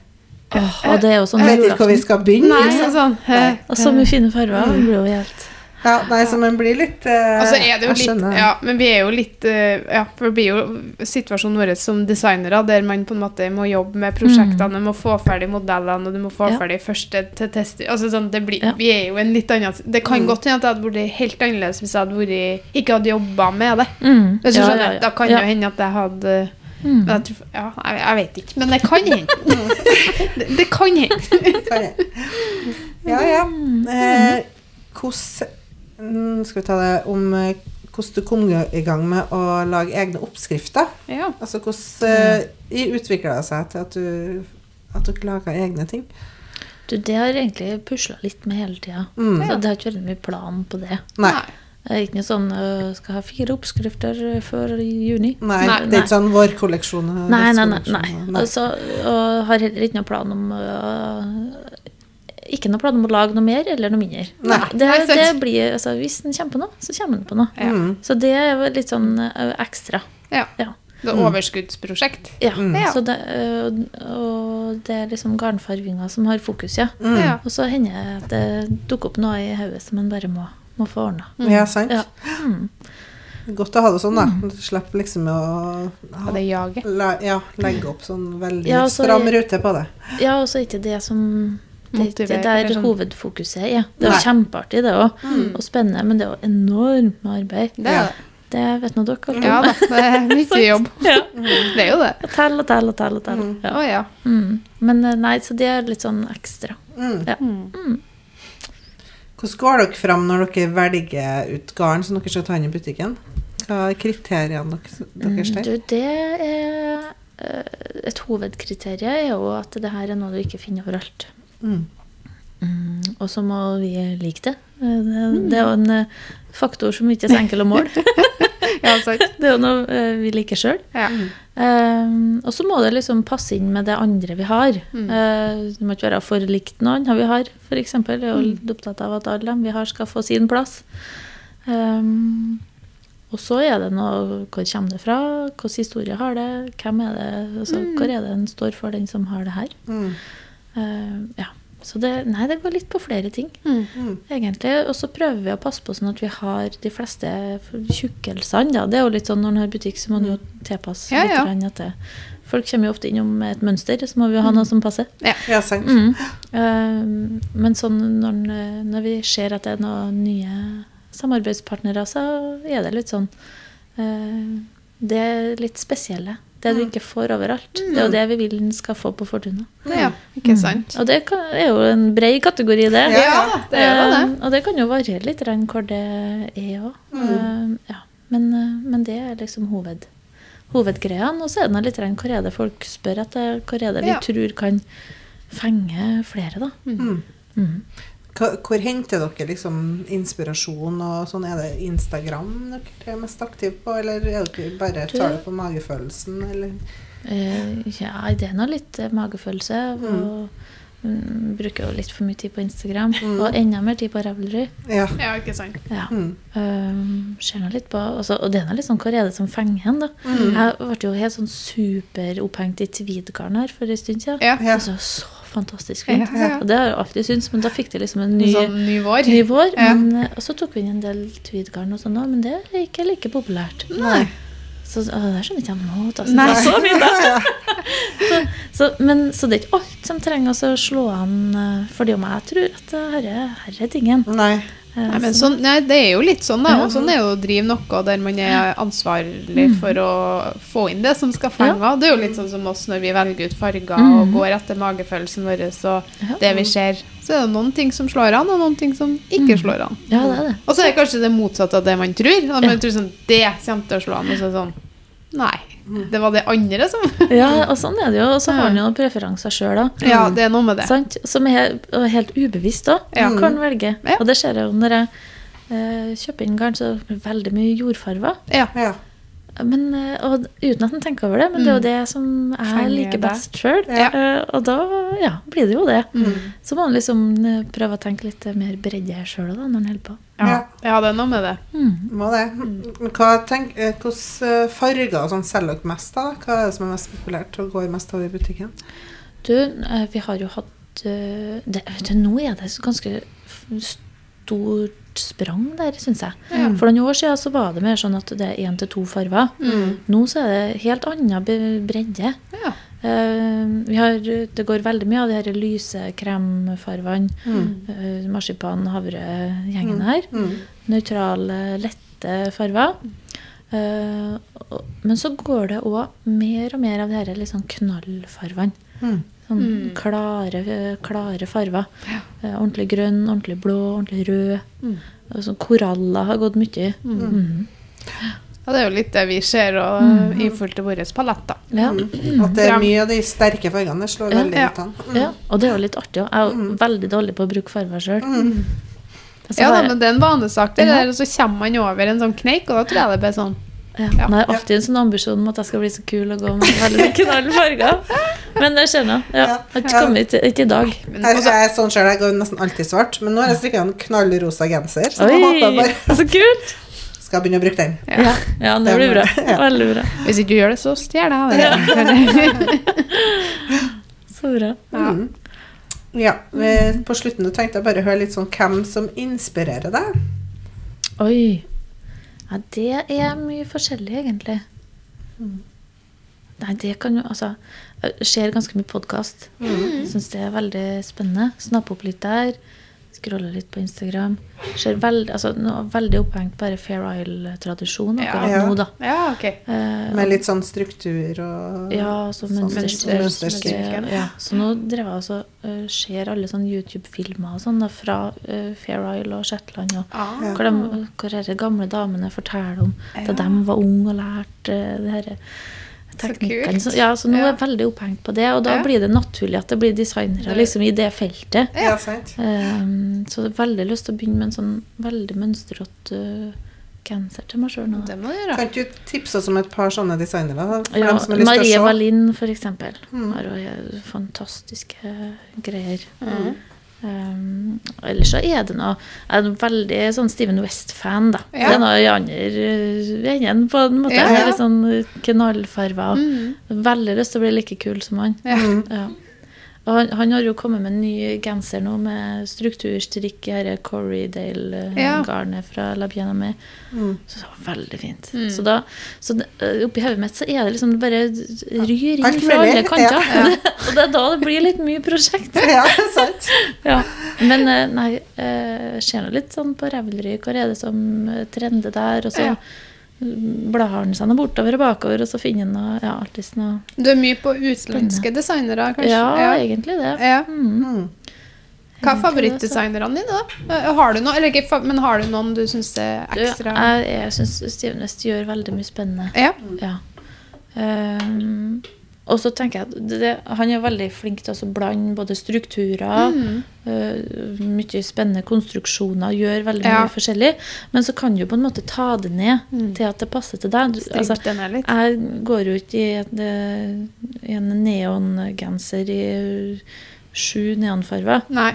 Åh, og det er jo sånn Jeg vet ikke hvor vi skal begynne. Nei, liksom. sånn, sånn. Nei. Og så mye fine farger. Det blir jo helt Ja, nei, så man blir litt uh, altså er det jo jeg litt. Ja, men vi er jo litt uh, Ja, for det blir jo situasjonen vår som designere, der man på en måte må jobbe med prosjektene, du må få ferdig modellene, og du må få Ja. ferdig første til test Altså sånn, det blir Ja. Vi er jo en litt annen Det kan godt hende at det hadde vært helt annerledes hvis jeg hadde vært ikke hadde jobba med det. mm. Hvis du Ja, skjønner. Da kan det jo hende at jeg hadde Mm. Jeg, tror, ja, jeg, jeg vet ikke, men det kan hende. [LAUGHS] det, det kan hende. [LAUGHS] [LAUGHS] Ja, ja. Eh, hvordan mm, Skal vi ta det om eh, hvordan du kom i gang med å lage egne oppskrifter? Ja. Altså hvordan de utvikla det seg til at du, at dere laga egne ting? Du, det har jeg egentlig pusla litt med hele tida. Mm. Så det har ikke vært mye plan på det. Nei. Det er ikke noe sånn øh, skal ha fire oppskrifter før juni. Nei, Nei, det er ikke sånn vår kolleksjon. og Nei, nei, nei. nei. Altså, og har heller ikke noe plan om øh, Ikke noe plan om å lage noe mer eller noe mindre. Nei. Det, Nei, det blir, altså, hvis den kommer på noe, så kommer den på noe. Ja. Mm. Så det er litt sånn øh, ekstra. ja. Ja. Det er overskuddsprosjekt. Ja. Mm. Så det, øh, og det er liksom garnfarvinga som har fokus, ja. Mm. Og så hender det at det dukker opp noe i hodet som man bare må, må få ordna. Ja, sant. Ja. Mm. Godt å ha det sånn, da. Du slipper liksom å ha, det jaget. Le, ja, legge opp sånn veldig Ja, så stram rute på det. Ja, og så er ikke det som Det er der eller sånn. hovedfokuset Ja. Det er kjempeartig, det òg. Mm. Og spennende, men det er jo enormt med arbeid. Det er det. Det vet nå dere. Ja da, det er [LAUGHS] mye jobb. Ja. [LAUGHS] Det er jo det. Og Tell og tell og tell og tell. Mm. Ja. Oh, ja. Mm. Men eh, nei, så det er litt sånn ekstra. Mm. Ja. Mm. Hvordan går dere fram når dere velger ut garn som dere skal ta inn i butikken? Hva er kriteriene deres? der? Mm, Du, det er eh, Et hovedkriterium er jo at det her er noe du ikke finner overalt. Mm. Mm, og så må vi like det. Eh, Det, det er jo en eh, faktor som ikke er så enkel å måle. Ja. Det er jo noe eh, vi liker sjøl. Ja. og så må det liksom passe inn med det andre vi har. Mm. Uh, det må ikke være for likt noe annet vi har, f.eks. Jeg er jo litt opptatt av at alle dem vi har, skal få sin plass. Um, og så er det noe Hvor kommer det fra? Hvilken historie har det? Hvem er det? Altså, Mm. Hvor er det en står for, den som har det her? Mm. Eh, ja. Så det, nei, det går litt på flere ting, Mm. Mm. egentlig. Og så prøver vi å passe på sånn at vi har de fleste tjukkelsene. Ja. Det er jo litt sånn når man har butikk, så må man jo tilpasse Ja, litt. ja. grann etter. Folk kommer jo ofte innom med et mønster, så må vi jo ha noe som passer. Ja, sant. Mm. Uh, men sånn når, når vi ser at det er noen nye samarbeidspartnere, så er det litt sånn uh, Det er litt spesielle. Det du Mm. ikke får overalt. Det er jo det vi vil den skal få på Fortuna. ja. Ikke sant? Og det kan, er jo en bred kategori, det. Ja, det er jo det. Eh, og det kan jo variere litt hvor det er òg. Mm. ja. men, eh, men det er liksom hoved, hovedgreiene. Og så er det litt hvor er det folk spør etter. Hvor er det vi Ja. tror kan fenge flere, da. Mm. Mm. Hvor henter dere liksom inspirasjon og sånn? Er det Instagram dere er mest aktive på, eller er dere bare Du- tar det på magefølelsen, eller? Eh, ja, det er nå litt eh, magefølelse. Og mm, bruker jo litt for mye tid på Instagram. Mm. Og enda mer tid på Ravelry. Ja. Ja, ikke sant. Ja. Mm. Um, ser nå litt på, også, og det er nå litt sånn, hvor er det som fenger hen, da? Mm. Jeg ble jo helt sånn superopphengt i tweedgarn her for en stund siden. Ja. Ja. Altså, så fantastisk fint. Ja, ja. Og det har jeg alltid syntes, men da fikk det liksom en ny, Sånn ny vår. ny vår. Ja. Men, eh, og så tok vi inn en del tweedgarn og sånn òg, men det er ikke like populært. Nei. Så å, det skjønner ikke jeg nå. av. Nei. Så, så, da. [LAUGHS] så, så, men, så det er ikke alt som trenger å slå an Fordi for det om jeg tror at eh, herre, herre er tingen. Nei. Nei, men sånn, nei, det er jo litt sånn, da. Og sånn er jo å drive noe der man er ansvarlig for å få inn det som skal fenge. Det er jo litt sånn som oss når vi velger ut farger og Mhm. går etter magefølelsen vår og det vi ser. Så er det noen ting som slår an, og noen ting som ikke Mhm. slår an. Ja, det er det. Og så er det kanskje det motsatte av det man tror. Man tror sånn, det kommer til å slå an, og så er det sånn Nei, Mm. Det var det andre som [LAUGHS] Ja, og sånn er det jo. Og så har han jo noen preferanser sjøl, da. Ja, det er noe med det. Sant? Som er helt, ubevisst òg, Ja. kan velge. Ja. Og det ser jeg jo når jeg eh, kjøper inn garn, så er det veldig mye jordfarger. Ja. Ja. Men, eh, og uten at en tenker over det, men det er jo det som jeg liker best sjøl. Ja. og da ja, blir det jo det. Mm. Så må man liksom eh, prøve å tenke litt mer bredde sjøl når en holder på. Ja. ja, det er noe med det. Mm. Må det. Men Hva tenk, eh, Hvilke farger sånn selger dere mest av? da? Hva er det som er mest populært og går mest av i butikken? Du, eh, vi har jo hatt eh, det, vet du, Nå er det så ganske f- stort sprang der, syns jeg. Mm. For noen år siden så var det mer sånn at det er én til to farger. Mm. Nå så er det helt annen bredde. Ja. Uh, vi har, det går veldig mye av de her lyse kremfargene. Mm. Uh, marsipan, havre-gjengen her. Mm. Nøytrale, lette farger. Uh, men så går det òg mer og mer av de her liksom knallfargene. knallfarvene. Mm. Sånn Mm. klare, klare farver. Ja. ordentlig grønn, ordentlig blå, ordentlig rød. Mm. Sånn koraller har gått mye. Mhm. Og det er jo litt det vi ser og, i forhold til vår palett, da. Ja. Mm. At det er mye av de sterke fargene. Det slår Ja. veldig Ja. an. Mm. ja, og det er jo litt artig òg. Jeg er jo veldig dårlig på å bruke farver sjøl. Mm. Ja, da, men det er en vanesak, det Ja. der, og så kommer man over en sånn kneik, og da tror jeg det blir sånn. Ja. Ja. Jeg har alltid en sånn ambisjon om at jeg skal bli så kul og gå med veldig [LAUGHS] knall farger. Men det skjønner jeg. Ja. Jeg har ikke kommet ikke, ikke i dag. Men, Jeg, også, jeg er sånn selv, jeg går nesten alltid svart, men nå har jeg strikka en knallrosa genser, så håper jeg Oi, bare [LAUGHS] så kult! skal begynne å bruke den. Ja, ja det blir bra. Veldig bra. hvis ikke du gjør det, så stjeler jeg det. [LAUGHS] Så bra. Ja. Mm. Ja, eh, På slutten tenkte jeg bare å høre litt sånn hvem som inspirerer deg. Oi. Ja, det er mye forskjellig, egentlig. Nei, det kan jo Altså, jeg ser ganske mye podkast. Mm. Syns det er veldig spennende. Snappe opp litt der. Scrolle litt på Instagram. Ser veldig, altså, veldig opphengt bare Fair Isle-tradisjon akkurat Ja. nå, da. ja, okay. Eh, Med litt sånn struktur og Ja, så sånn mønsterstrek. Ja. Så nå drev jeg altså uh, ser alle sånne YouTube-filmer og sånn da, fra uh, Fair Isle og Shetland. Og, Ah. Hvor, de, hvor disse gamle damene forteller om da de var unge og lærte uh, det her teknikkene. kult. Så, ja, så nå Ja. er jeg veldig opphengt på det, og da Ja. blir det naturlig at det blir designere liksom, i det feltet. Ja, sant. Um, så jeg har veldig lyst til å begynne med en sånn veldig mønstrete uh, genser til meg sjøl nå. Det må du gjøre. Kan du tipse oss om et par sånne designere? da, For Ja, Marie? Wallin, for eksempel. Mm. Har jo fantastiske greier. Mm. Um, ellers så er det noe Jeg er en veldig sånn Steven West-fan, da. Ja. Det er noe i andre enden, på en måte. Ja, ja. Litt sånn knallfarger. Mm. Veldig lyst til å bli like kul som han. Ja. Ja. Og han, han har jo kommet med en ny genser nå med strukturstrikk i dette Ja. Corrydale-garnet fra La Biena med. Mm. Så det var veldig fint. Mm. Så, da, så det- øh, oppi hodet mitt så er det liksom bare ryr inn fra alle kanter. ja. [LAUGHS] og det er da det blir litt mye prosjekt. [LAUGHS] Ja, sant. [LAUGHS] Ja. Men eh, nei, eh, jeg ser nå litt sånn på Revelry, hva er det som eh, trender der? Og så Ja. seg nå bortover og bakover, og så finner han noe, ja, alltid noe Du er mye på utenlandske designere, kanskje? Ja, egentlig det. Ja. Mm. Mm. Hva er favorittdesignerne dine, da? Eh, Har du noe, eller ikke, men har du noen du syns er ekstra jeg, jeg syns Steven West gjør veldig mye spennende. Ja. Ja. Ehm, og så tenker jeg at det, han er veldig flink til å så blande både strukturer, Mm. uh, mye spennende konstruksjoner, gjør veldig Ja. mye forskjellig. Men så kan du på en måte ta det ned Mm. til at det passer til deg. Altså, jeg går jo ikke i, et, øh, en neongenser i sju neonfarger. Nei.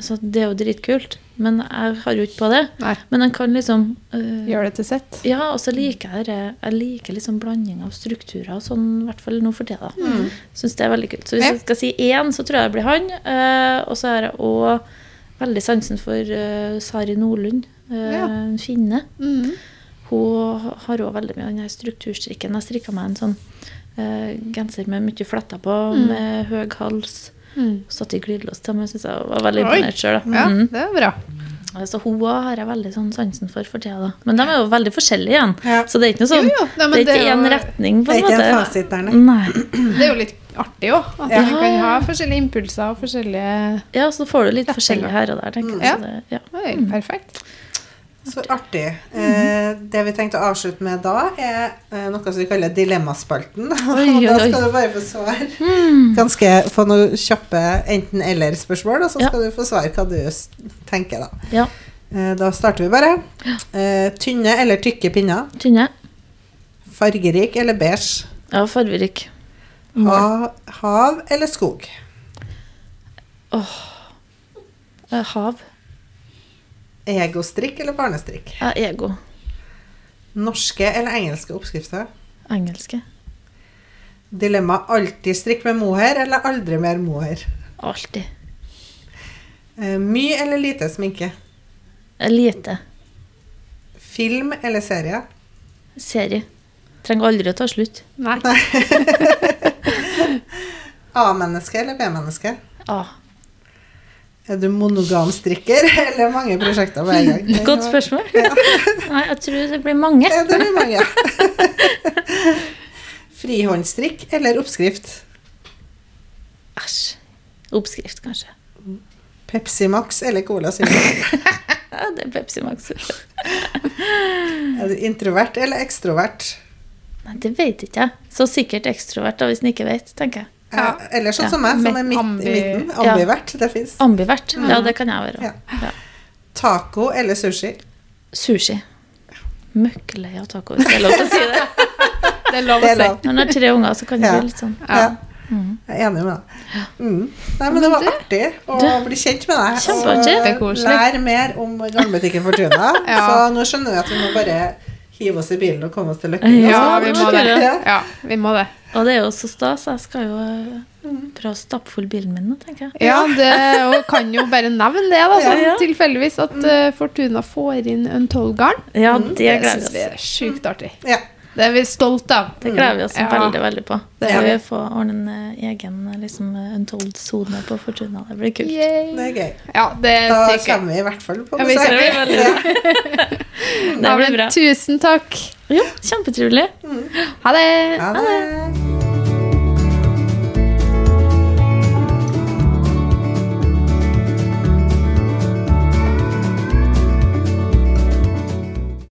Så det er jo dritkult. Men jeg har jo ikke på det. Nei. Men jeg kan liksom øh, Gjøre det til sitt. ja, og så liker jeg det. Jeg liker liksom blanding av strukturer og sånn, i hvert fall nå for tida. da. Mm. Syns det er veldig kult. Så hvis jeg skal si én, så tror jeg det blir han. Uh, og så har jeg òg veldig sansen for uh, Sari Nordlund, uh, Ja. finne. Mm. Hun har òg veldig mye av den her strukturstrikken. Jeg strikka meg en sånn uh, genser med mye fletter på, Mm. med høy hals. Mm. Satt i glidelås til meg, syns jeg var veldig imponert sjøl. Ja, Mm. det er bra. Så hun har jeg veldig sånn sansen for for tida. Men de er jo veldig forskjellige igjen. Ja. Så det er ikke noe sånn Jo, jo. Nei, det er ikke jo- én retning, på Det er måte. ikke en fasit der. [CLEARS THROAT] Det er jo litt artig òg. At Ja. man kan ha forskjellige impulser og forskjellige Ja, så får du litt Retninger. forskjellig her og der, tenker jeg. Ja. Så det, ja. Oi, Mm. perfekt. Så artig. Eh, det vi tenkte å avslutte med da, er eh, noe som vi kaller dilemmaspalten. Og [LAUGHS] da skal du bare få svar. Mm. Ganske få noen kjappe enten-eller-spørsmål, og så skal du få svar hva du tenker, da. ja. Eh, da starter vi bare. Eh, tynne eller tykke pinner? Tynne. Fargerik eller beige? Ja, fargerik. Ha, hav eller skog? Eh, Hav. Egostrikk eller barnestrikk? Ja, ego. Norske eller engelske oppskrifter? Engelske. Dilemma alltid strikk med mohair eller aldri mer mohair? Alltid. Eh, mye eller lite sminke? Lite. Film eller serie? Serie. Trenger aldri å ta slutt. Nei. [LAUGHS] A-menneske eller B-menneske? A. Er du monogamstrikker [LAUGHS] eller mange prosjekter på en gang? [LAUGHS] Godt spørsmål. [LAUGHS] Nei, jeg tror det blir mange. Ja, det blir mange. Frihåndstrikk eller oppskrift? Æsj. Oppskrift, kanskje. Pepsi Max eller Cola Zero? Ja, det er Pepsi Max. Er du introvert eller ekstrovert? Nei, det vet ikke jeg. Så sikkert ekstrovert, da, hvis en ikke vet, tenker jeg. Ja. Ja. Eller sånn Ja. som meg, som er midt i Ambi- midten. Ja. Ambivert. Det fins. Ambivert. Ja, det kan jeg være. Ja. Ja. Taco eller sushi? Sushi. Møkkelei av taco, hvis det er lov til å si det. [LAUGHS] Det er lov å si. Når man har tre unger, så kan det Ja. bli litt sånn. Ja. Mm. Jeg er enig med deg. Mm. Nei, men det var artig å Du- bli kjent med deg. Kjempeartig. Og lære mer om garnbutikken Fortuna. [LAUGHS] Ja. Så nå skjønner jeg at vi må bare hive oss i bilen og komme oss til Løkken. Ja, vi må det. ja. [LAUGHS] Ja, vi må det. Og det er jo så stas. Jeg skal jo eh, prøve å stappe full bilen min nå, tenker jeg. Ja, det og kan jo bare nevne det, da, sånn [LAUGHS] Ja. tilfeldigvis, at uh, Fortuna får inn en tolvgarn. Ja, Mm, det Det syns vi er sjukt artig. Ja. Det er vi stolte av. Det gleder vi oss Ja. veldig veldig på. Det Det er vi få ordne en eh, egen eh, liksom, eh, untold-sone på Fortuna. Det blir kult. Yay. Det er gøy. Ja, det er Da sikkert. kommer vi i hvert fall på besøk. det. Ja. Det blir [LAUGHS] bra. Tusen takk. Jo, kjempetrivelig. Ha det. Ha det.